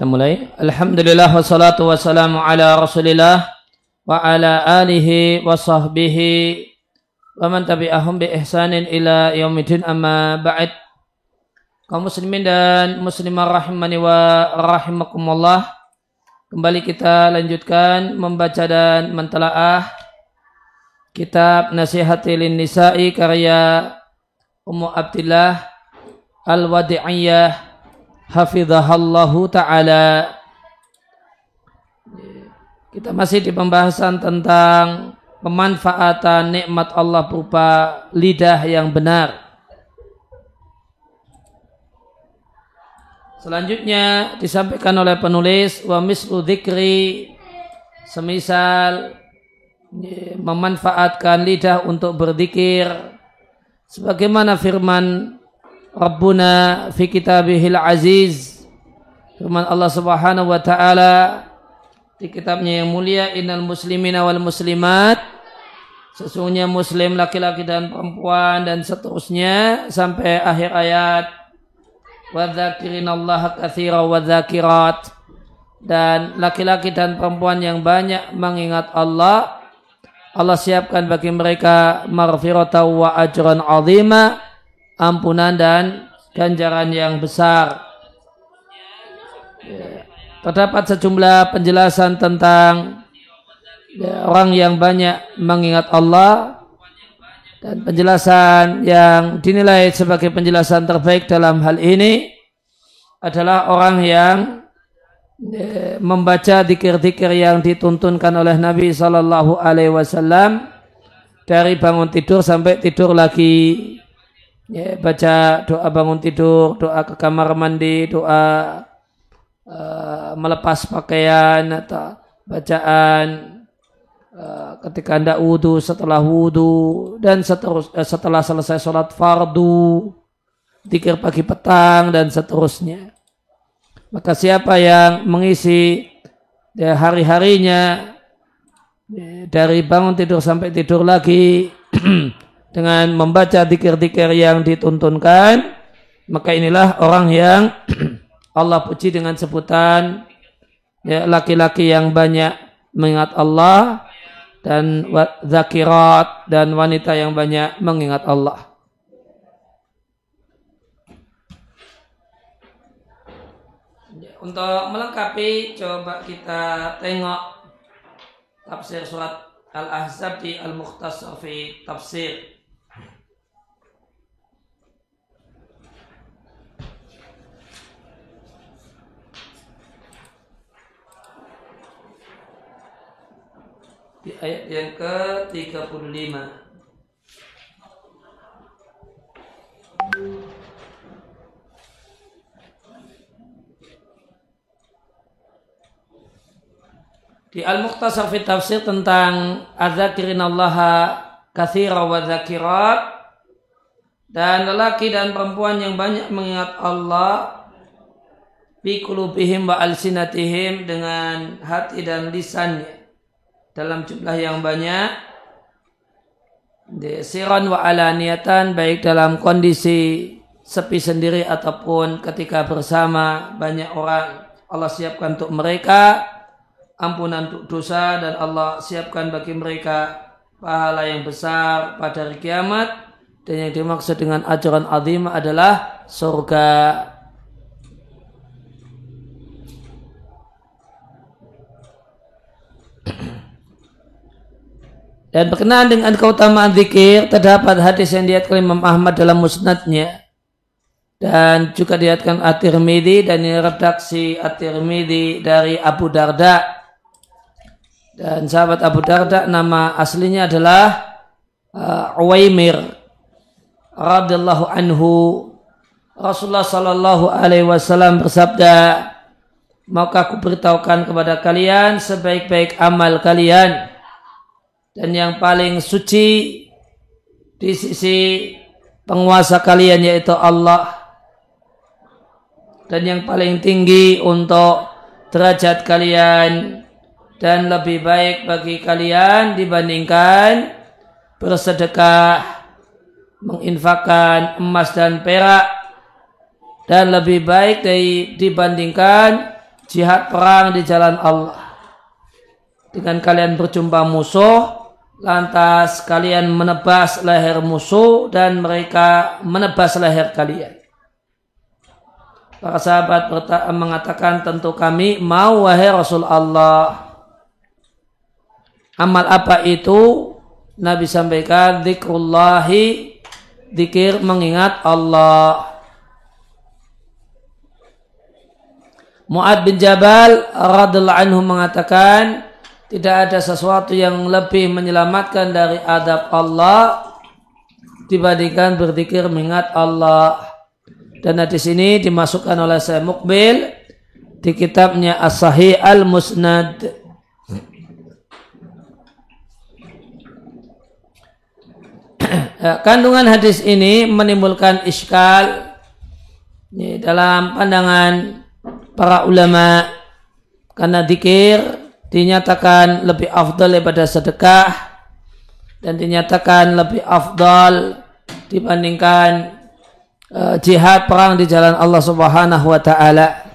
Kita mulai. Alhamdulillah wassalatu wassalamu ala rasulillah wa ala alihi wa sahbihi wa man tabi'ahum bi ihsanin ila yaumidin amma ba'd. Kaum muslimin dan muslimah rahimani wa rahimakumullah. Kembali kita lanjutkan membaca dan mentelaah kitab Nasihatil Nisa'i karya Ummu Abdillah Al-Wadi'iyah hafidhahallahu taala. Kita masih di pembahasan tentang pemanfaatan nikmat Allah berupa lidah yang benar. Selanjutnya disampaikan oleh penulis wa mislu dzikri semisal memanfaatkan lidah untuk berzikir sebagaimana firman Rabbuna fi kitabihil aziz. Firman Allah Subhanahu wa taala di kitabnya yang mulia innal muslimina wal muslimat. Sesungguhnya muslim laki-laki dan perempuan dan seterusnya sampai akhir ayat. Wa dzakirinallaha katsira wa dzakirat. Dan laki-laki dan perempuan yang banyak mengingat Allah Allah siapkan bagi mereka maghfiratan wa ajran azima ampunan dan ganjaran yang besar. Ya. Terdapat sejumlah penjelasan tentang ya, orang yang banyak mengingat Allah dan penjelasan yang dinilai sebagai penjelasan terbaik dalam hal ini adalah orang yang ya, membaca dikir-dikir yang dituntunkan oleh Nabi Shallallahu Alaihi Wasallam dari bangun tidur sampai tidur lagi ya, baca doa bangun tidur, doa ke kamar mandi, doa uh, melepas pakaian atau bacaan uh, ketika anda wudhu, setelah wudhu dan seterus, uh, setelah selesai sholat fardu, dikir pagi petang dan seterusnya. Maka siapa yang mengisi ya, hari-harinya ya, dari bangun tidur sampai tidur lagi dengan membaca dikir-dikir yang dituntunkan, maka inilah orang yang Allah puji dengan sebutan ya, laki-laki ya, yang banyak mengingat Allah dan zakirat dan wanita yang banyak mengingat Allah. Untuk melengkapi coba kita tengok tafsir surat Al-Ahzab di Al-Mukhtasar fi Tafsir di ayat yang ke-35. Di Al-Muqtasar fi tafsir tentang adzakirin Allah kathira wa zakirat dan lelaki dan perempuan yang banyak mengingat Allah bi kulubihim wa alsinatihim dengan hati dan lisannya dalam jumlah yang banyak siran wa alaniatan baik dalam kondisi sepi sendiri ataupun ketika bersama banyak orang. Allah siapkan untuk mereka ampunan untuk dosa dan Allah siapkan bagi mereka pahala yang besar pada hari kiamat. Dan yang dimaksud dengan ajaran azim adalah surga Dan berkenaan dengan keutamaan zikir, terdapat hadis yang diatkan Imam Ahmad dalam musnadnya. Dan juga diatkan At-Tirmidhi dan ini redaksi At-Tirmidhi dari Abu Darda. Dan sahabat Abu Darda nama aslinya adalah uh, Uwaimir radhiyallahu anhu. Rasulullah sallallahu alaihi wasallam bersabda, "Maka aku beritahukan kepada kalian sebaik-baik amal kalian." Dan yang paling suci di sisi penguasa kalian yaitu Allah dan yang paling tinggi untuk derajat kalian dan lebih baik bagi kalian dibandingkan bersedekah menginfakkan emas dan perak dan lebih baik dibandingkan jihad perang di jalan Allah. Dengan kalian berjumpa musuh, lantas kalian menebas leher musuh dan mereka menebas leher kalian. Para sahabat mengatakan tentu kami mau wahai Rasul Allah. Amal apa itu? Nabi sampaikan zikrullahi zikir mengingat Allah. Mu'ad bin Jabal radhiallahu anhu mengatakan tidak ada sesuatu yang lebih menyelamatkan dari adab Allah dibandingkan berzikir mengingat Allah. Dan hadis ini dimasukkan oleh saya Mukbil di kitabnya As-Sahih Al-Musnad. Kandungan hadis ini menimbulkan iskal dalam pandangan para ulama karena dikir dinyatakan lebih afdal daripada sedekah dan dinyatakan lebih afdal dibandingkan uh, jihad perang di jalan Allah Subhanahu wa taala.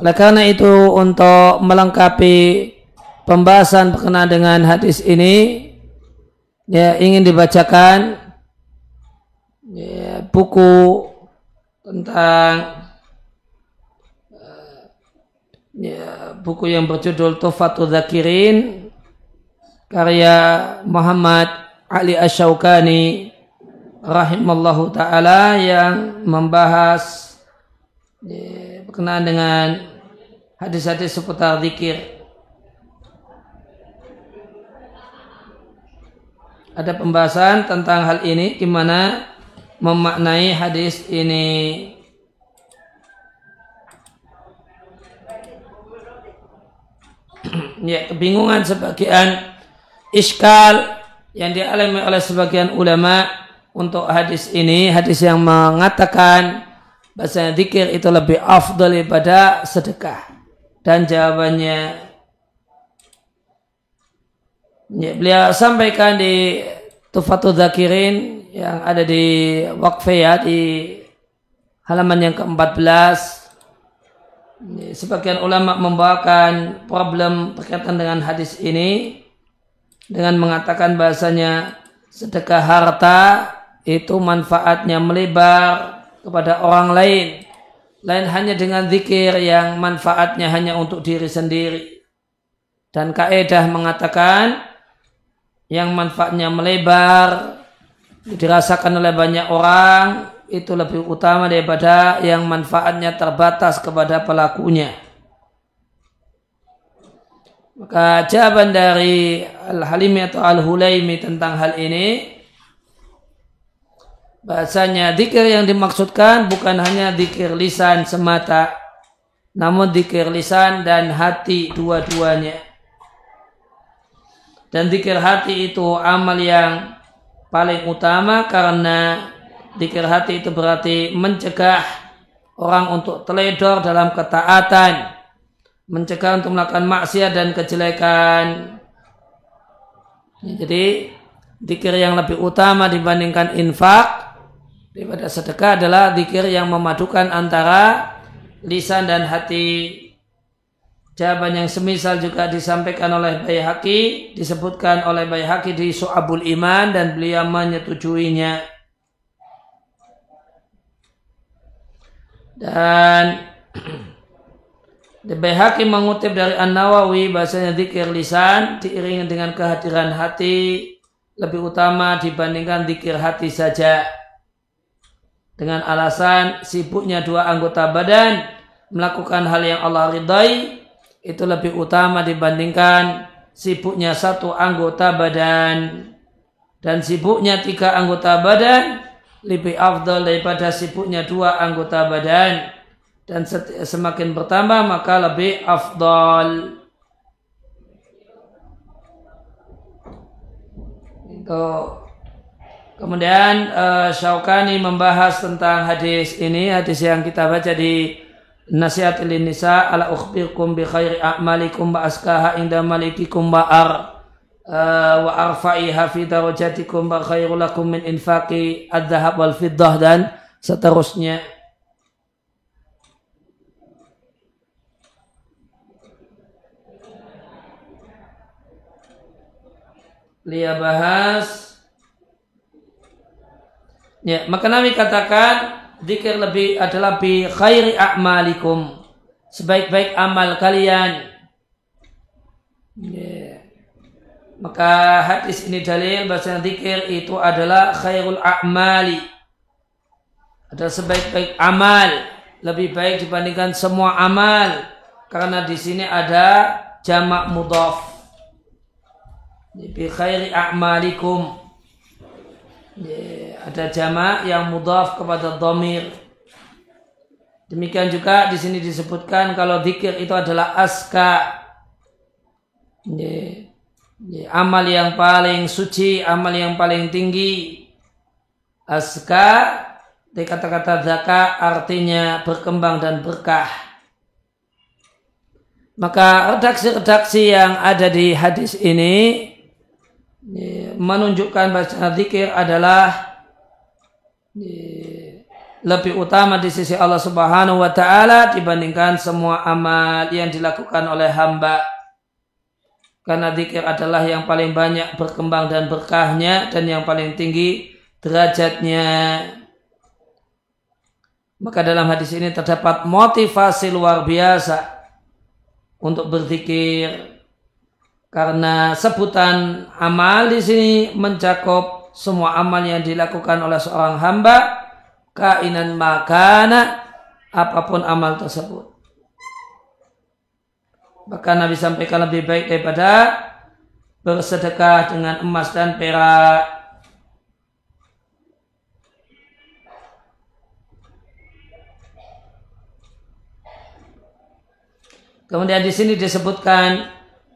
Oleh karena itu untuk melengkapi pembahasan berkenaan dengan hadis ini ya ingin dibacakan ya, buku tentang uh, ya, buku yang berjudul Tufatul Zakirin karya Muhammad Ali Asyaukani rahimallahu taala yang membahas berkenaan dengan hadis-hadis seputar zikir. Ada pembahasan tentang hal ini di mana memaknai hadis ini. Ya, kebingungan sebagian iskal yang dialami oleh sebagian ulama untuk hadis ini, hadis yang mengatakan bahasa zikir itu lebih afdal daripada sedekah. Dan jawabannya ya, beliau sampaikan di Tufatul Zakirin yang ada di Waqfiyah di halaman yang ke-14 sebagian ulama membawakan problem berkaitan dengan hadis ini dengan mengatakan bahasanya sedekah harta itu manfaatnya melebar kepada orang lain. Lain hanya dengan zikir yang manfaatnya hanya untuk diri sendiri. Dan kaidah mengatakan yang manfaatnya melebar dirasakan oleh banyak orang itu lebih utama daripada yang manfaatnya terbatas kepada pelakunya. Maka jawaban dari Al-Halimi atau Al-Hulaimi tentang hal ini bahasanya dikir yang dimaksudkan bukan hanya dikir lisan semata namun dikir lisan dan hati dua-duanya. Dan dikir hati itu amal yang paling utama karena dikir hati itu berarti mencegah orang untuk teledor dalam ketaatan mencegah untuk melakukan maksiat dan kejelekan jadi dikir yang lebih utama dibandingkan infak daripada sedekah adalah zikir yang memadukan antara lisan dan hati. Jawaban yang semisal juga disampaikan oleh Bayhaqi, disebutkan oleh Bayhaqi di Su'abul Iman dan beliau menyetujuinya. Dan Bayhaqi mengutip dari An-Nawawi bahasanya zikir lisan diiringi dengan kehadiran hati lebih utama dibandingkan zikir hati saja. Dengan alasan sibuknya dua anggota badan melakukan hal yang Allah ridai itu lebih utama dibandingkan sibuknya satu anggota badan. Dan sibuknya tiga anggota badan lebih afdal daripada sibuknya dua anggota badan. Dan semakin bertambah maka lebih afdal. Kemudian uh, Syaukani membahas tentang hadis ini, hadis yang kita baca di Nasihat Nisa ala ukhbirkum bi khairi a'malikum ba askaha inda malikikum ba ar Eh, wa arfa'iha fi darajatikum wa khairu lakum min infaqi adzahab wal fiddah dan seterusnya. Lia bahas. Ya, maka Nabi katakan zikir lebih adalah bi khairi a'malikum. Sebaik-baik amal kalian. Maka hadis ini dalil bahasa zikir itu adalah khairul a'mali. Adalah sebaik-baik amal, lebih baik dibandingkan semua amal karena di sini ada jamak mudhaf. Bi khairi a'malikum. Ada jamak yang mudhaf kepada dhamir. Demikian juga di sini disebutkan kalau zikir itu adalah aska. Ya, amal yang paling suci, amal yang paling tinggi. Aska dari kata-kata zaka artinya berkembang dan berkah. Maka redaksi-redaksi yang ada di hadis ini menunjukkan baca zikir adalah lebih utama di sisi Allah Subhanahu wa taala dibandingkan semua amal yang dilakukan oleh hamba. Karena zikir adalah yang paling banyak berkembang dan berkahnya dan yang paling tinggi derajatnya. Maka dalam hadis ini terdapat motivasi luar biasa untuk berzikir karena sebutan amal di sini mencakup semua amal yang dilakukan oleh seorang hamba kainan makana apa pun amal tersebut. Bahkan Nabi sampaikan lebih baik daripada bersedekah dengan emas dan perak. Kemudian di sini disebutkan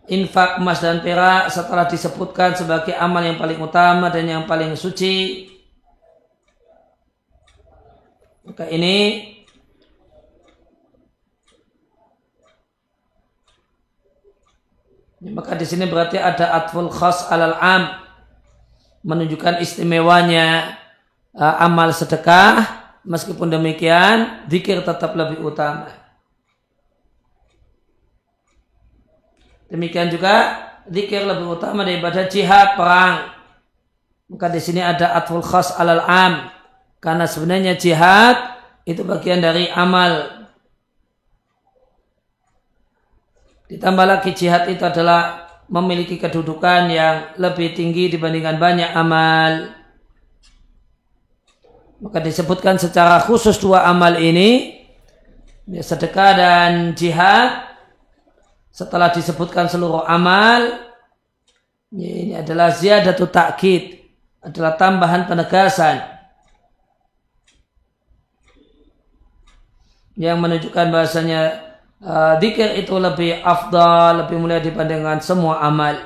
infak emas dan perak setelah disebutkan sebagai amal yang paling utama dan yang paling suci maka ini maka di sini berarti ada atful khas alal am menunjukkan istimewanya uh, amal sedekah meskipun demikian zikir tetap lebih utama Demikian juga zikir lebih utama daripada jihad perang. Maka di sini ada atful khas alal am. Karena sebenarnya jihad itu bagian dari amal. Ditambah lagi jihad itu adalah memiliki kedudukan yang lebih tinggi dibandingkan banyak amal. Maka disebutkan secara khusus dua amal ini, sedekah dan jihad, setelah disebutkan seluruh amal ini adalah ziyadatu ta'kid adalah tambahan penegasan yang menunjukkan bahasanya uh, dikir itu lebih afdal, lebih mulia dibandingkan semua amal.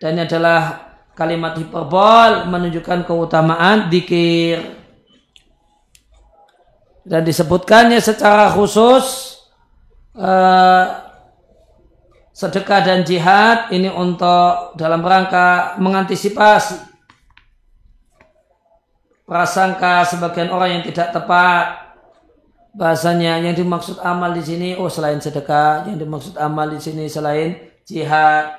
Dan ini adalah kalimat hiperbol menunjukkan keutamaan dikir. Dan disebutkannya secara khusus uh, sedekah dan jihad ini untuk dalam rangka mengantisipasi prasangka sebagian orang yang tidak tepat bahasanya yang dimaksud amal di sini oh selain sedekah yang dimaksud amal di sini selain jihad.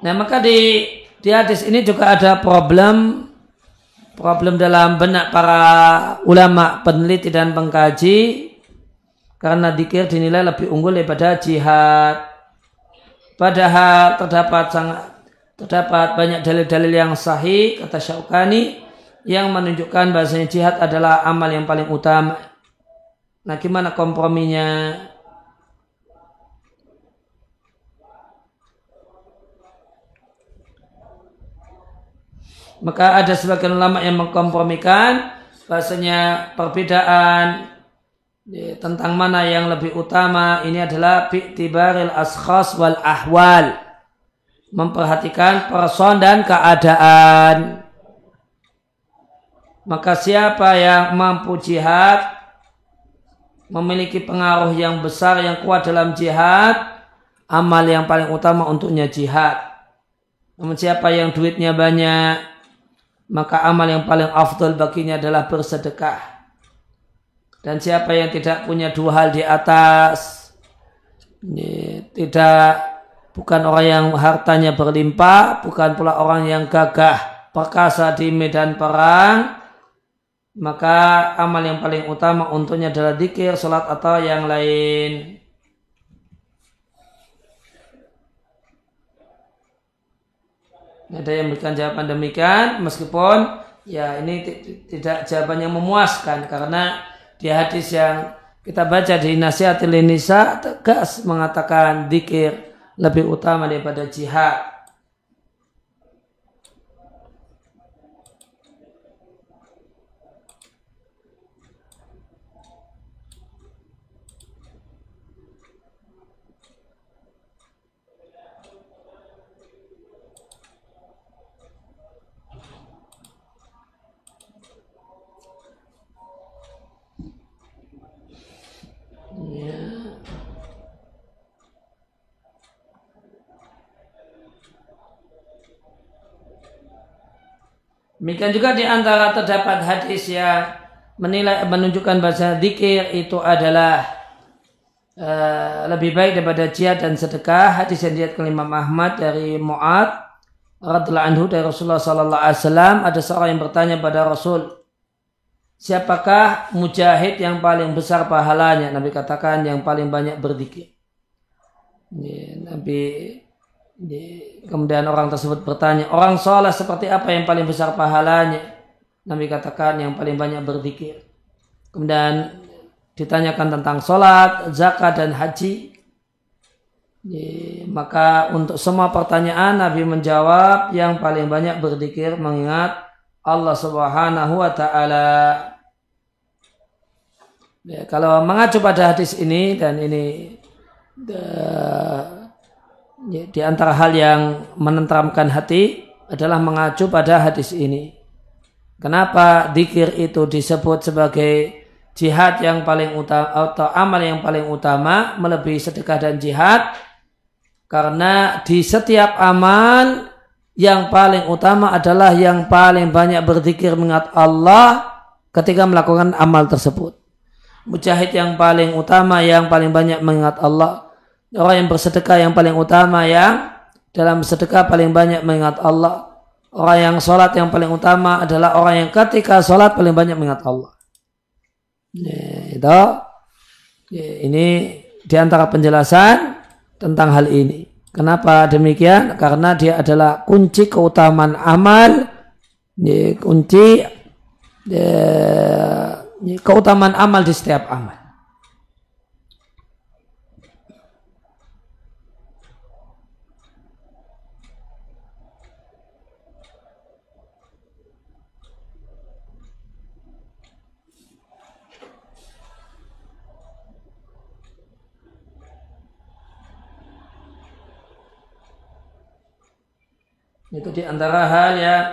Nah maka di di hadis ini juga ada problem problem dalam benak para ulama peneliti dan pengkaji karena dikir dinilai lebih unggul daripada jihad. Padahal terdapat sangat terdapat banyak dalil-dalil yang sahih kata Syaukani yang menunjukkan bahasanya jihad adalah amal yang paling utama. Nah, gimana komprominya? Maka ada sebagian ulama yang mengkompromikan bahasanya perbedaan tentang mana yang lebih utama? Ini adalah bi'tibaril askhas wal ahwal. Memperhatikan person dan keadaan. Maka siapa yang mampu jihad memiliki pengaruh yang besar yang kuat dalam jihad amal yang paling utama untuknya jihad. Namun siapa yang duitnya banyak maka amal yang paling afdol baginya adalah bersedekah. Dan siapa yang tidak punya dua hal di atas, tidak bukan orang yang hartanya berlimpah, bukan pula orang yang gagah perkasa di medan perang, maka amal yang paling utama untuknya adalah dikir, sholat atau yang lain. Ada yang memberikan jawaban demikian, meskipun ya ini tidak jawaban yang memuaskan karena di hadis yang kita baca di nasihatil nisa tegas mengatakan dikir lebih utama daripada jihad. Demikian juga di antara terdapat hadis yang menilai menunjukkan bahasa zikir itu adalah uh, lebih baik daripada jihad dan sedekah. Hadis yang dilihat Imam Ahmad dari Muad radhiallahu anhu dari Rasulullah sallallahu alaihi wasallam ada seorang yang bertanya pada Rasul Siapakah mujahid yang paling besar pahalanya? Nabi katakan yang paling banyak berzikir. Nabi Kemudian orang tersebut bertanya, orang sholat seperti apa yang paling besar pahalanya? Nabi katakan yang paling banyak berzikir. Kemudian ditanyakan tentang sholat, zakat dan haji. Maka untuk semua pertanyaan Nabi menjawab yang paling banyak berzikir mengingat Allah Subhanahu wa taala. Ya, kalau mengacu pada hadis ini dan ini Ya, di antara hal yang menenteramkan hati adalah mengacu pada hadis ini. Kenapa dikir itu disebut sebagai jihad yang paling utama atau amal yang paling utama melebihi sedekah dan jihad? Karena di setiap amal yang paling utama adalah yang paling banyak berzikir mengingat Allah ketika melakukan amal tersebut. Mujahid yang paling utama yang paling banyak mengingat Allah orang yang bersedekah yang paling utama yang dalam sedekah paling banyak mengingat Allah. Orang yang sholat yang paling utama adalah orang yang ketika sholat paling banyak mengingat Allah. Ya, itu ini di antara penjelasan tentang hal ini. Kenapa demikian? Karena dia adalah kunci keutamaan amal, ya, kunci ya keutamaan amal di setiap amal. Itu di antara hal yang,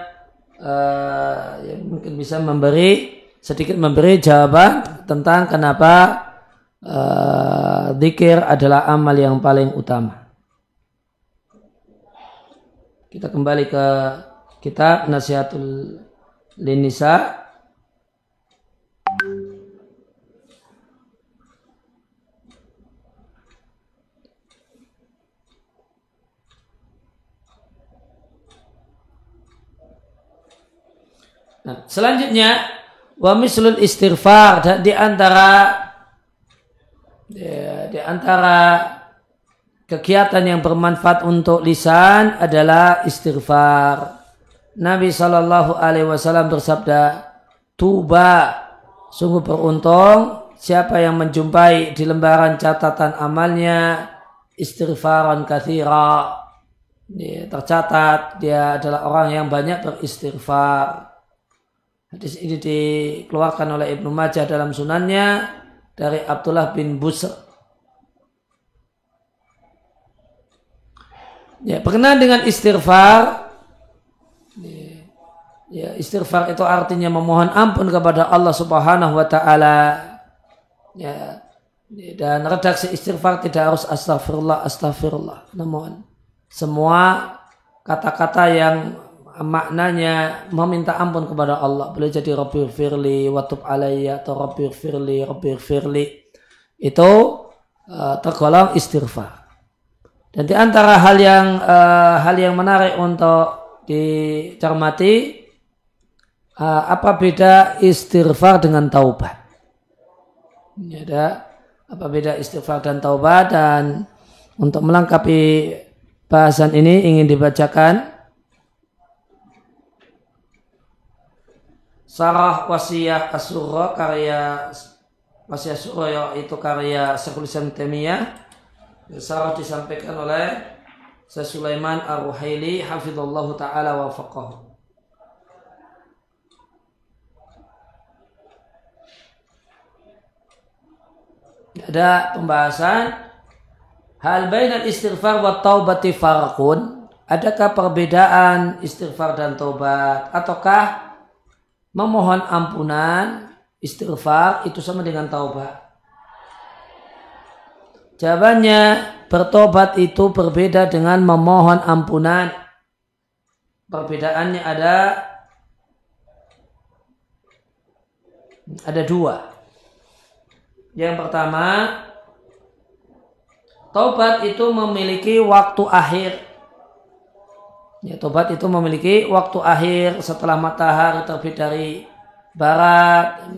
uh, yang mungkin bisa memberi sedikit memberi jawaban tentang kenapa uh, adalah amal yang paling utama. Kita kembali ke kitab Nasihatul Linisa Nah, selanjutnya wa mislul istighfar dan di antara ya, di antara kegiatan yang bermanfaat untuk lisan adalah istighfar. Nabi Shallallahu Alaihi Wasallam bersabda, "Tuba, sungguh beruntung siapa yang menjumpai di lembaran catatan amalnya istighfaran kathira." Tercatat dia adalah orang yang banyak beristighfar. Hadis ini dikeluarkan oleh Ibnu Majah dalam sunannya dari Abdullah bin Busr. Ya, berkenaan dengan istighfar, ya, istighfar itu artinya memohon ampun kepada Allah Subhanahu wa taala. Ya, dan redaksi istighfar tidak harus astagfirullah, astagfirullah. Namun semua kata-kata yang maknanya meminta ampun kepada Allah. Boleh jadi Rabbi firli watub alayya atau Rabbi firli Rabbi firli itu uh, tergolong istighfar. Dan di antara hal yang uh, hal yang menarik untuk dicermati uh, apa beda istighfar dengan taubat? Ini ada apa beda istighfar dan taubat? Dan untuk melengkapi bahasan ini ingin dibacakan Sarah Wasiyah Asurra karya Wasiyah Surah itu karya Syekhul Islam Temiyah. Sarah disampaikan oleh Syekh Sulaiman Ar-Ruhaili hafizallahu taala wa faqahu. Ada pembahasan hal bainal istighfar wa taubati farqun. Adakah perbedaan istighfar dan taubat ataukah memohon ampunan, istighfar itu sama dengan taubat. Jawabannya bertobat itu berbeda dengan memohon ampunan. Perbedaannya ada ada dua. Yang pertama, taubat itu memiliki waktu akhir Ya, tobat itu memiliki waktu akhir setelah matahari terbit dari barat,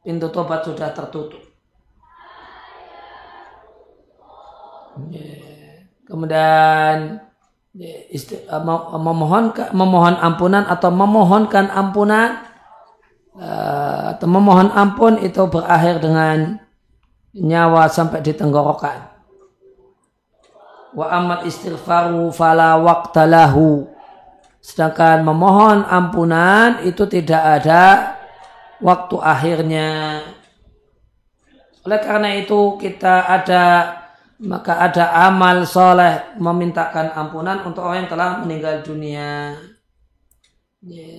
pintu tobat sudah tertutup. Ya, kemudian ya, eh, memohon memohon ampunan atau memohonkan ampunan eh, atau memohon ampun itu berakhir dengan nyawa sampai di tenggorokan wa amat istighfaru fala waqtalahu sedangkan memohon ampunan itu tidak ada waktu akhirnya. Oleh karena itu kita ada maka ada amal soleh memintakan ampunan untuk orang yang telah meninggal dunia.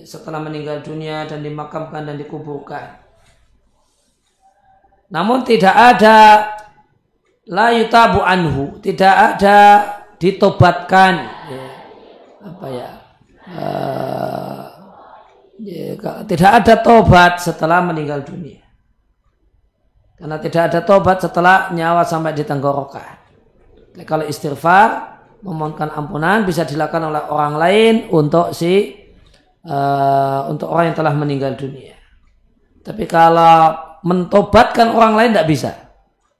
Setelah meninggal dunia dan dimakamkan dan dikuburkan. Namun tidak ada la yutabu anhu. Tidak ada ditobatkan. Ya, apa ya? Uh, tidak ada tobat setelah meninggal dunia. Karena tidak ada tobat setelah nyawa sampai di tenggorokan Jadi, kalau istighfar memohonkan ampunan bisa dilakukan oleh orang lain untuk si uh, untuk orang yang telah meninggal dunia. Tapi kalau mentobatkan orang lain tidak bisa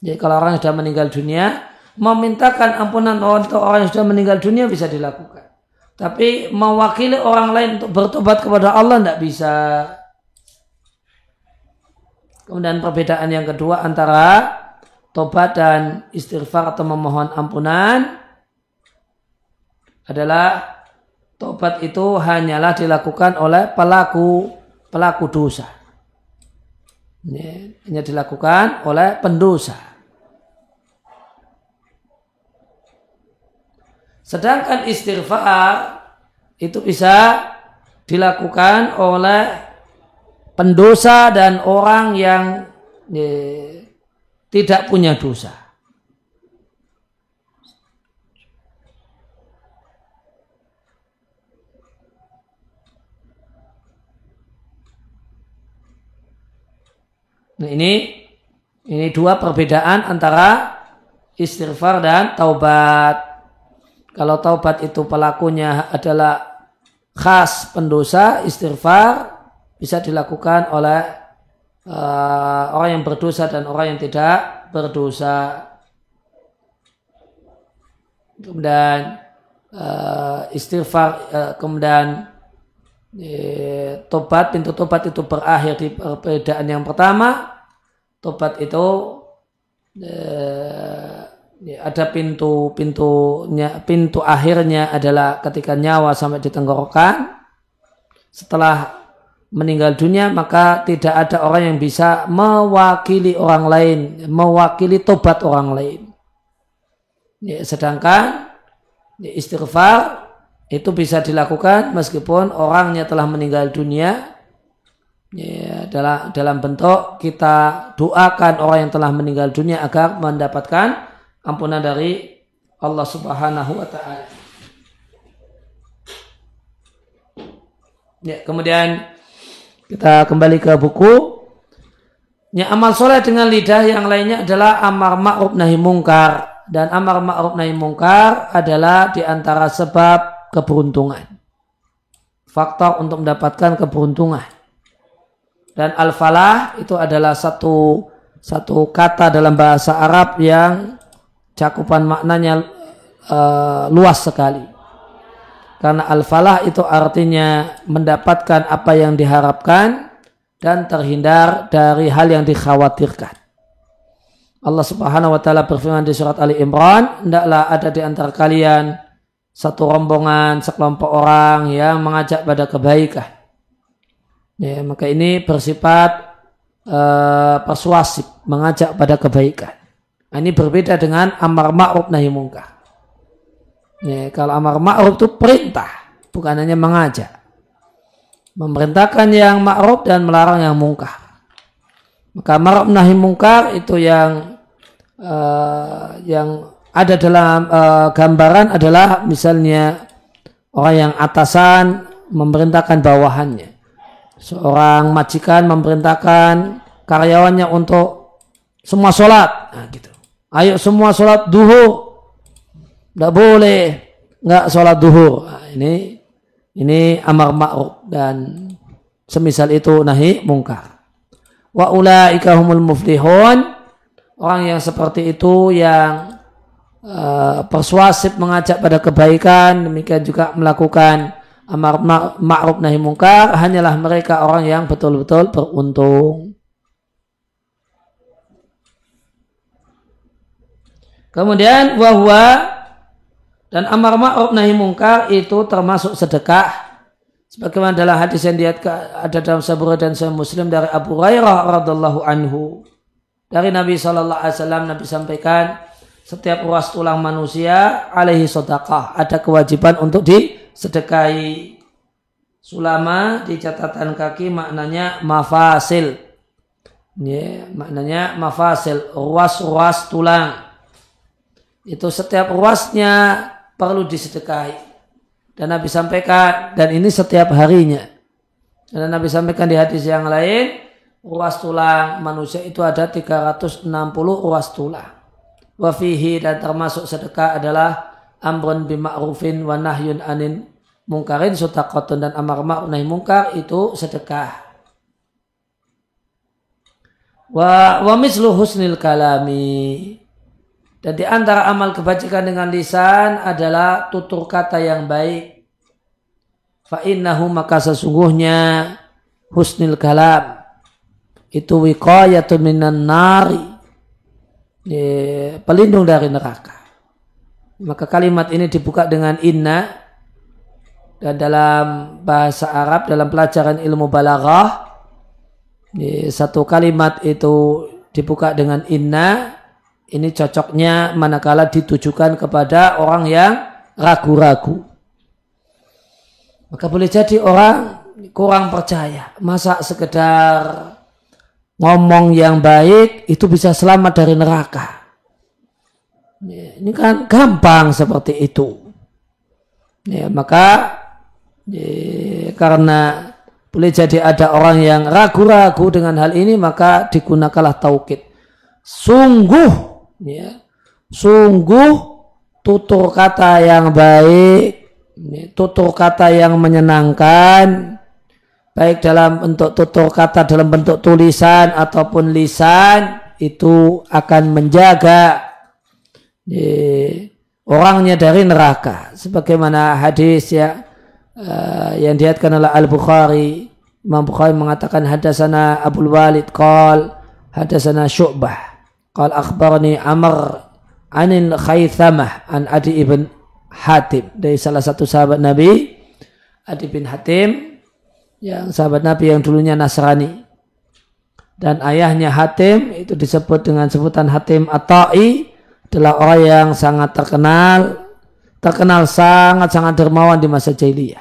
jadi kalau orang sudah meninggal dunia, memintakan ampunan untuk orang yang sudah meninggal dunia bisa dilakukan. Tapi mewakili orang lain untuk bertobat kepada Allah tidak bisa. Kemudian perbedaan yang kedua antara tobat dan istighfar atau memohon ampunan adalah tobat itu hanyalah dilakukan oleh pelaku pelaku dosa. Ini hanya dilakukan oleh pendosa. Sedangkan istighfar itu bisa dilakukan oleh pendosa dan orang yang ya, tidak punya dosa. Nah ini ini dua perbedaan antara istighfar dan taubat. Kalau taubat itu pelakunya adalah khas pendosa, istighfar bisa dilakukan oleh uh, orang yang berdosa dan orang yang tidak berdosa. Kemudian uh, istighfar, uh, kemudian uh, tobat, pintu tobat itu berakhir di perbedaan yang pertama. Tobat itu ada pintu pintunya pintu akhirnya adalah ketika nyawa sampai di tenggorokan setelah meninggal dunia maka tidak ada orang yang bisa mewakili orang lain mewakili tobat orang lain. Ya, sedangkan ya, istighfar itu bisa dilakukan meskipun orangnya telah meninggal dunia. Ya, dalam dalam bentuk kita doakan orang yang telah meninggal dunia agar mendapatkan ampunan dari Allah Subhanahu wa taala. Ya, kemudian kita kembali ke buku. Ya, amal soleh dengan lidah yang lainnya adalah amar ma'ruf nahi mungkar. Dan amar ma'ruf nahi mungkar adalah di antara sebab keberuntungan. Faktor untuk mendapatkan keberuntungan. Dan al-falah itu adalah satu satu kata dalam bahasa Arab yang cakupan maknanya uh, luas sekali. Karena al-falah itu artinya mendapatkan apa yang diharapkan dan terhindar dari hal yang dikhawatirkan. Allah Subhanahu wa taala berfirman di surat Ali Imran, "Hendaklah ada di antara kalian satu rombongan, sekelompok orang yang mengajak pada kebaikan." Ya, maka ini bersifat uh, persuasif, mengajak pada kebaikan. Nah, ini berbeda dengan amar ma'ruf nahi mungkar. Ya, kalau amar ma'ruf itu perintah, bukan hanya mengajak. Memerintahkan yang ma'ruf dan melarang yang mungkar. Maka ma'ruf nahi mungkar itu yang uh, yang ada dalam uh, gambaran adalah misalnya orang yang atasan memerintahkan bawahannya. Seorang majikan memerintahkan karyawannya untuk semua sholat. Nah, gitu. Ayo semua sholat duhur tidak boleh nggak sholat duhur. Nah, ini ini amar ma'ruf dan semisal itu nahi mungkar. Wa ulaika humul muflihun. Orang yang seperti itu yang uh, persuasif mengajak pada kebaikan, demikian juga melakukan amar ma'ruf nahi mungkar, hanyalah mereka orang yang betul-betul beruntung. Kemudian wahwa dan amar ma'ruf nahi mungkar itu termasuk sedekah. Sebagaimana dalam hadis yang ada dalam Sabura dan Sahih Muslim dari Abu Hurairah radhiallahu anhu. Dari Nabi Shallallahu Alaihi Wasallam Nabi sampaikan setiap ruas tulang manusia alaihi sodakah ada kewajiban untuk disedekahi. Sulama di catatan kaki maknanya mafasil. Ya, maknanya mafasil, ruas-ruas tulang. Itu setiap ruasnya perlu disedekahi. Dan Nabi sampaikan, dan ini setiap harinya. Dan Nabi sampaikan di hadis yang lain, ruas tulang manusia itu ada 360 ruas tulang. Wafihi dan termasuk sedekah adalah amrun bima'rufin wa nahyun anin mungkarin sutaqatun dan amar ma'ruf nahi mungkar itu sedekah. Wa, wa mislu husnil kalami dan di antara amal kebajikan dengan lisan adalah tutur kata yang baik. Fa'innahu maka sesungguhnya husnil kalam. Itu wiqayatun minan nari. pelindung dari neraka. Maka kalimat ini dibuka dengan inna. Dan dalam bahasa Arab, dalam pelajaran ilmu balaghah. Satu kalimat itu dibuka dengan inna ini cocoknya manakala ditujukan kepada orang yang ragu-ragu. Maka boleh jadi orang kurang percaya. Masa sekedar ngomong yang baik itu bisa selamat dari neraka. Ini kan gampang seperti itu. Ya, maka ya, karena boleh jadi ada orang yang ragu-ragu dengan hal ini maka digunakanlah taukid. Sungguh ya, sungguh tutur kata yang baik, ya, tutur kata yang menyenangkan, baik dalam bentuk tutur kata dalam bentuk tulisan ataupun lisan itu akan menjaga ya, orangnya dari neraka. Sebagaimana hadis ya uh, yang dihatkan oleh Al Bukhari, Imam Bukhari mengatakan hadasana Abu Walid qal hadasana Syu'bah Qal akhbarani Amr anil Khaythamah an Adi ibn Hatim. Dari salah satu sahabat Nabi Adi bin Hatim yang sahabat Nabi yang dulunya Nasrani. Dan ayahnya Hatim itu disebut dengan sebutan Hatim Atai adalah orang yang sangat terkenal terkenal sangat-sangat dermawan di masa jahiliyah.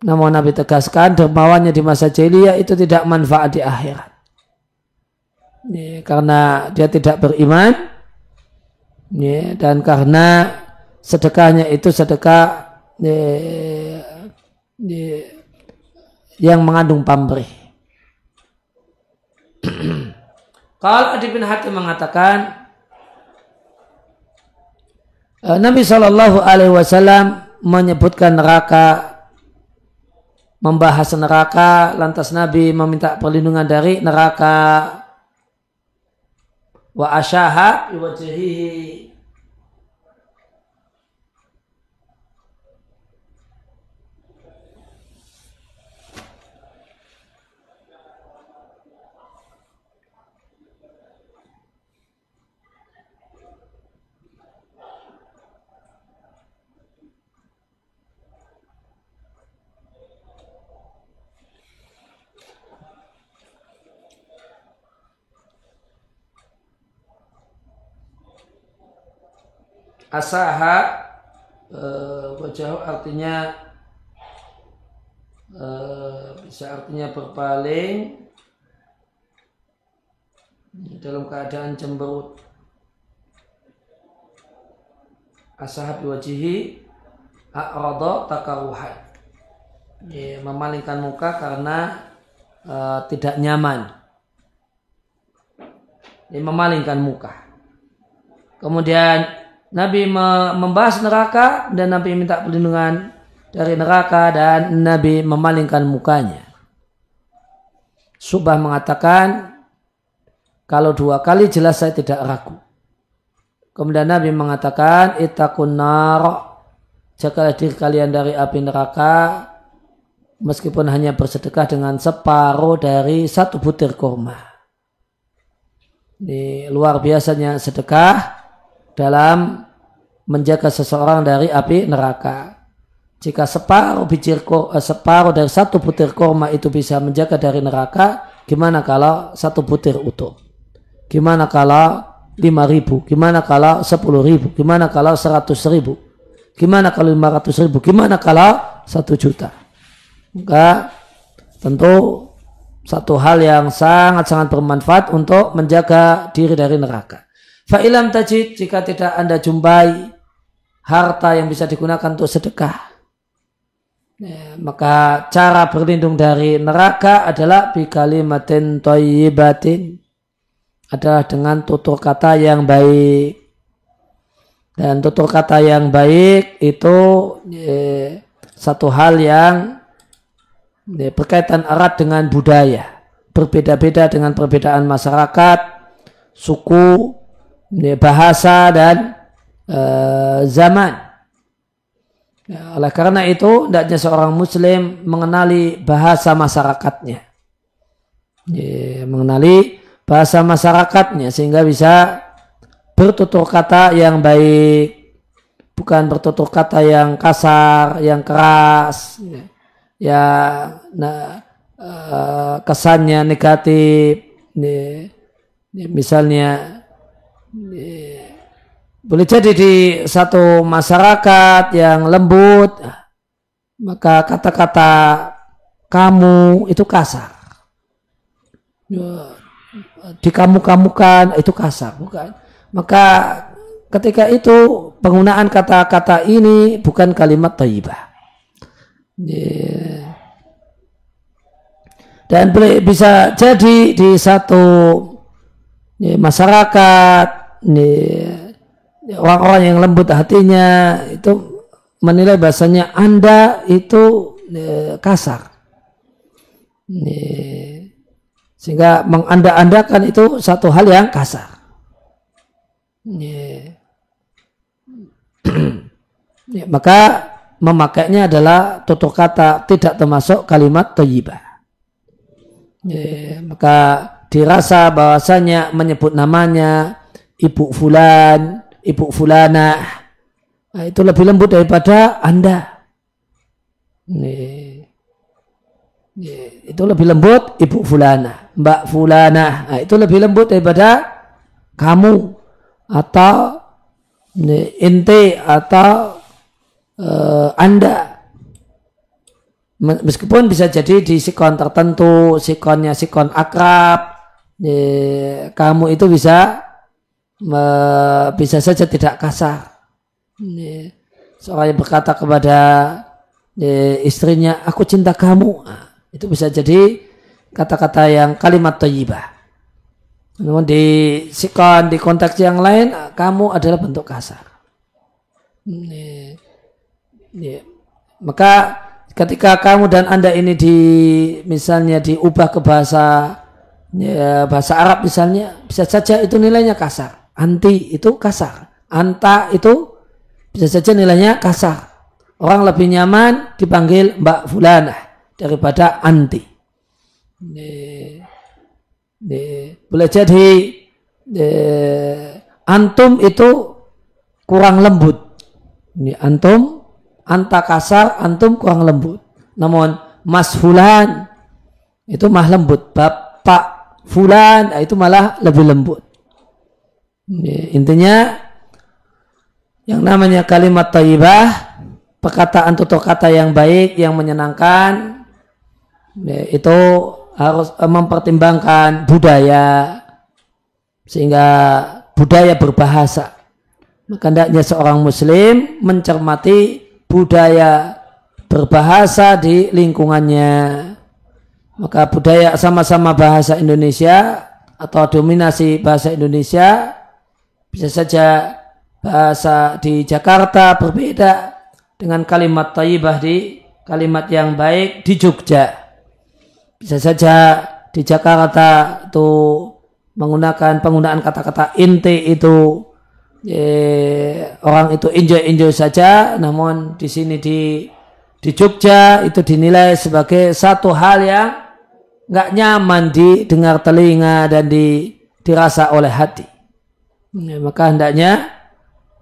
Namun Nabi tegaskan dermawannya di masa jahiliyah itu tidak manfaat di akhirat ya, karena dia tidak beriman ya, dan karena sedekahnya itu sedekah ya, ya, yang mengandung pamrih. Kalau Adi bin Hatim mengatakan eh, Nabi Shallallahu Alaihi Wasallam menyebutkan neraka, membahas neraka, lantas Nabi meminta perlindungan dari neraka. Wa asyaha wajhihi asaha uh, wajah artinya uh, bisa artinya berpaling. Dalam keadaan cemberut. Asahab wajihi a'rada takaruhan ya, memalingkan muka karena uh, tidak nyaman. Ya, memalingkan muka. Kemudian Nabi membahas neraka dan Nabi minta perlindungan dari neraka dan Nabi memalingkan mukanya. Subah mengatakan, kalau dua kali jelas saya tidak ragu. Kemudian Nabi mengatakan, itakun nar, jagalah diri kalian dari api neraka, meskipun hanya bersedekah dengan separuh dari satu butir kurma. Ini luar biasanya sedekah dalam menjaga seseorang dari api neraka. Jika separuh biji eh, separuh dari satu butir korma itu bisa menjaga dari neraka, gimana kalau satu butir utuh? Gimana kalau lima ribu? Gimana kalau sepuluh ribu? Gimana kalau seratus ribu? Gimana kalau lima ratus ribu? Gimana kalau satu juta? Maka tentu satu hal yang sangat-sangat bermanfaat untuk menjaga diri dari neraka. Fa'ilam tajid jika tidak anda jumpai harta yang bisa digunakan untuk sedekah. Ya, maka cara berlindung dari neraka adalah bi kalimatin thayyibatin adalah dengan tutur kata yang baik. Dan tutur kata yang baik itu ya, satu hal yang ya, berkaitan erat dengan budaya. Berbeda-beda dengan perbedaan masyarakat, suku, bahasa dan uh, zaman. Ya, oleh karena itu, tidaknya seorang muslim mengenali bahasa masyarakatnya. Ya, mengenali bahasa masyarakatnya sehingga bisa bertutur kata yang baik, bukan bertutur kata yang kasar, yang keras, ya, ya nah, kesannya negatif. Ya, ya, misalnya boleh jadi di satu masyarakat yang lembut, maka kata-kata kamu itu kasar. Ya, di kamu-kamukan itu kasar, bukan? Maka ketika itu penggunaan kata-kata ini bukan kalimat taibah. Ya. Dan bisa jadi di satu ya, masyarakat orang-orang yang lembut hatinya itu menilai bahasanya Anda itu kasar. Sehingga menganda-andakan itu satu hal yang kasar. ya, maka memakainya adalah tutur kata tidak termasuk kalimat thayyibah. Ya, maka dirasa bahwasanya menyebut namanya ibu fulan, ibu fulana. Nah, itu lebih lembut daripada Anda. Nih. Itu lebih lembut ibu fulana, mbak fulana. Nah, itu lebih lembut daripada kamu atau nih, inti atau uh, Anda. Meskipun bisa jadi di sikon tertentu, sikonnya sikon akrab, nih, kamu itu bisa bisa saja tidak kasar. Seorang yang berkata kepada istrinya, aku cinta kamu. Itu bisa jadi kata-kata yang kalimat thayyibah. Namun di sikon di konteks yang lain kamu adalah bentuk kasar. Ini, ini. Maka ketika kamu dan anda ini di misalnya diubah ke bahasa ya, bahasa Arab misalnya bisa saja itu nilainya kasar. Anti itu kasar. Anta itu bisa saja nilainya kasar. Orang lebih nyaman dipanggil Mbak Fulanah daripada anti. Ini, boleh jadi antum itu kurang lembut. Ini antum, anta kasar, antum kurang lembut. Namun Mas Fulan itu mah lembut. Bapak Fulan nah itu malah lebih lembut. Ini, intinya yang namanya kalimat taibah, perkataan tutur kata yang baik, yang menyenangkan, itu harus eh, mempertimbangkan budaya sehingga budaya berbahasa. Maka hendaknya seorang muslim mencermati budaya berbahasa di lingkungannya. Maka budaya sama-sama bahasa Indonesia atau dominasi bahasa Indonesia bisa saja bahasa di Jakarta berbeda dengan kalimat taibah di kalimat yang baik di Jogja bisa saja di Jakarta itu menggunakan penggunaan kata-kata inti itu eh, orang itu enjoy enjoy saja, namun di sini di di Jogja itu dinilai sebagai satu hal yang nggak nyaman didengar telinga dan di, dirasa oleh hati. Ya, maka hendaknya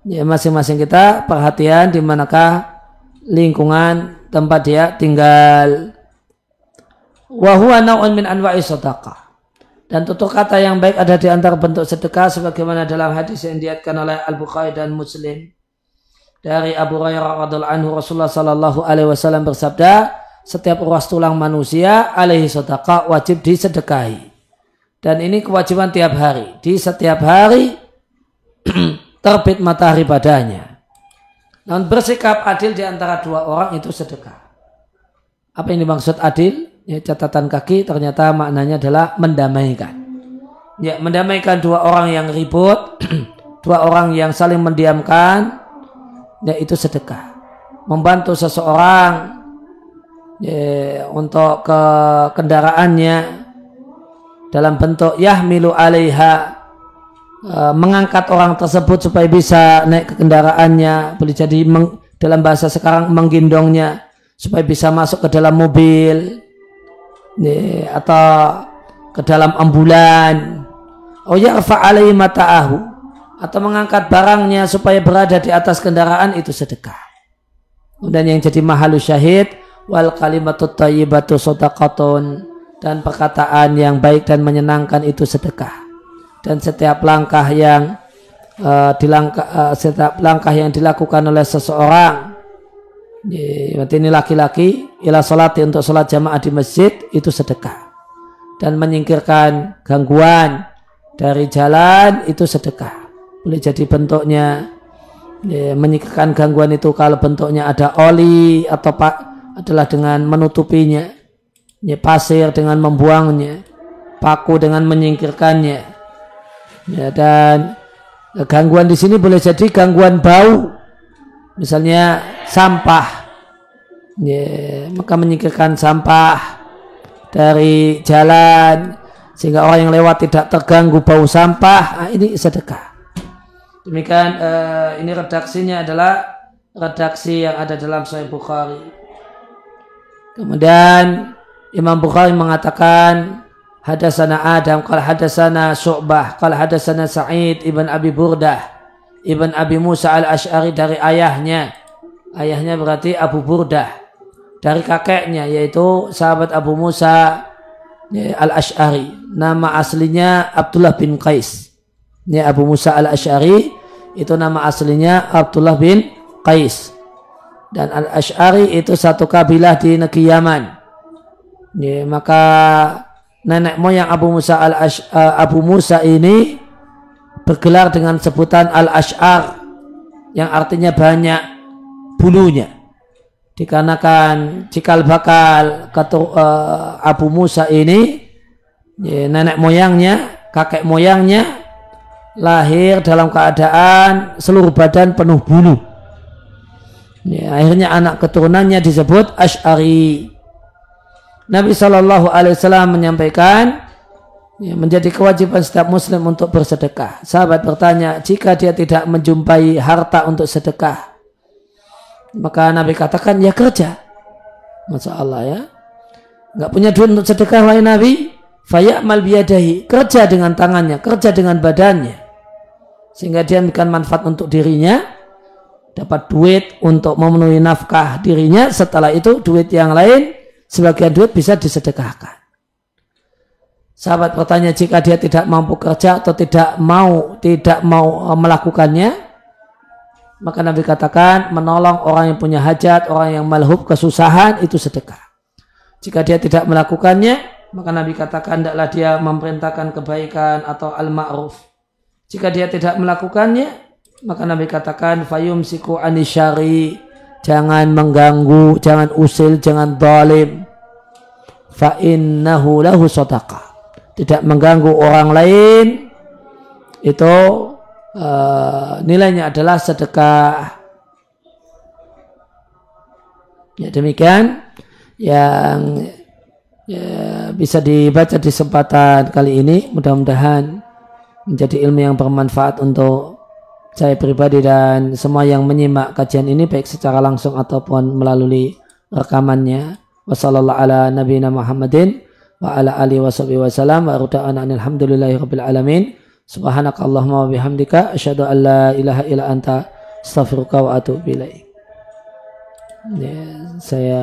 ya masing-masing kita perhatian di manakah lingkungan tempat dia tinggal Wahua naun min anwa'i sadaqah. Dan tutur kata yang baik ada di antara bentuk sedekah sebagaimana dalam hadis yang diatkan oleh Al-Bukhari dan Muslim. Dari Abu Hurairah radhiallahu anhu Rasulullah sallallahu alaihi wasallam bersabda, setiap ruas tulang manusia alaihi sedekah wajib disedekahi. Dan ini kewajiban tiap hari. Di setiap hari terbit matahari padanya. Namun bersikap adil di antara dua orang itu sedekah. Apa yang dimaksud adil? ya, catatan kaki ternyata maknanya adalah mendamaikan. Ya, mendamaikan dua orang yang ribut, dua orang yang saling mendiamkan, ya itu sedekah. Membantu seseorang ya, untuk ke kendaraannya dalam bentuk yahmilu alaiha e, mengangkat orang tersebut supaya bisa naik ke kendaraannya boleh jadi meng, dalam bahasa sekarang menggendongnya supaya bisa masuk ke dalam mobil nih, atau ke dalam ambulan. Oh ya alaihi mata'ahu. Atau mengangkat barangnya supaya berada di atas kendaraan itu sedekah. Dan yang jadi mahalu syahid wal kalimatut tayyibatu sodakatun dan perkataan yang baik dan menyenangkan itu sedekah dan setiap langkah yang uh, dilangkah, uh, setiap langkah yang dilakukan oleh seseorang Berarti ini laki-laki ila sholat untuk sholat jamaah di masjid itu sedekah. Dan menyingkirkan gangguan dari jalan itu sedekah. Boleh jadi bentuknya ya, menyingkirkan gangguan itu kalau bentuknya ada oli atau pak adalah dengan menutupinya. Ya, pasir dengan membuangnya. Paku dengan menyingkirkannya. Ya, dan gangguan di sini boleh jadi gangguan bau. Misalnya sampah. Ya, maka menyingkirkan sampah dari jalan sehingga orang yang lewat tidak terganggu bau sampah. Nah, ini sedekah. Demikian uh, ini redaksinya adalah redaksi yang ada dalam Sahih Bukhari. Kemudian Imam Bukhari mengatakan hadasana Adam kalau hadasana Syu'bah kalau hadasana Sa'id ibn Abi Burdah Ibn Abi Musa al-Ash'ari dari ayahnya. Ayahnya berarti Abu Burdah. Dari kakeknya yaitu sahabat Abu Musa ya, al-Ash'ari. Nama aslinya Abdullah bin Qais. Ini Abu Musa al-Ash'ari itu nama aslinya Abdullah bin Qais. Dan al-Ash'ari itu satu kabilah di negeri Yaman. Ya, maka nenek moyang Abu Musa al uh, Abu Musa ini bergelar dengan sebutan al-ash'ar yang artinya banyak bulunya. dikarenakan cikal bakal ketu, uh, Abu Musa ini ya, nenek moyangnya kakek moyangnya lahir dalam keadaan seluruh badan penuh bulu ya, akhirnya anak keturunannya disebut Ash'ari Nabi Shallallahu Alaihi Wasallam menyampaikan ya, menjadi kewajiban setiap muslim untuk bersedekah. Sahabat bertanya, jika dia tidak menjumpai harta untuk sedekah, maka Nabi katakan, ya kerja. Masya Allah ya. Nggak punya duit untuk sedekah lain Nabi, mal biadahi. Kerja dengan tangannya, kerja dengan badannya. Sehingga dia memberikan manfaat untuk dirinya, dapat duit untuk memenuhi nafkah dirinya. Setelah itu duit yang lain, sebagian duit bisa disedekahkan. Sahabat bertanya jika dia tidak mampu kerja atau tidak mau tidak mau eh, melakukannya, maka Nabi katakan menolong orang yang punya hajat, orang yang malhub kesusahan itu sedekah. Jika dia tidak melakukannya, maka Nabi katakan tidaklah dia memerintahkan kebaikan atau al-ma'ruf. Jika dia tidak melakukannya, maka Nabi katakan fayum siku anisyari, jangan mengganggu, jangan usil, jangan dolim. Fa innahu lahu sadaqah tidak mengganggu orang lain. Itu uh, nilainya adalah sedekah. Ya demikian yang ya, bisa dibaca di kesempatan kali ini. Mudah-mudahan menjadi ilmu yang bermanfaat untuk saya pribadi dan semua yang menyimak kajian ini baik secara langsung ataupun melalui rekamannya. Wassalamualaikum ala nabiyina Muhammadin wa ala alihi wa sahbihi wa salam wa ruta'ana alhamdulillahi rabbil alamin. Subhanakallahumma ya, saya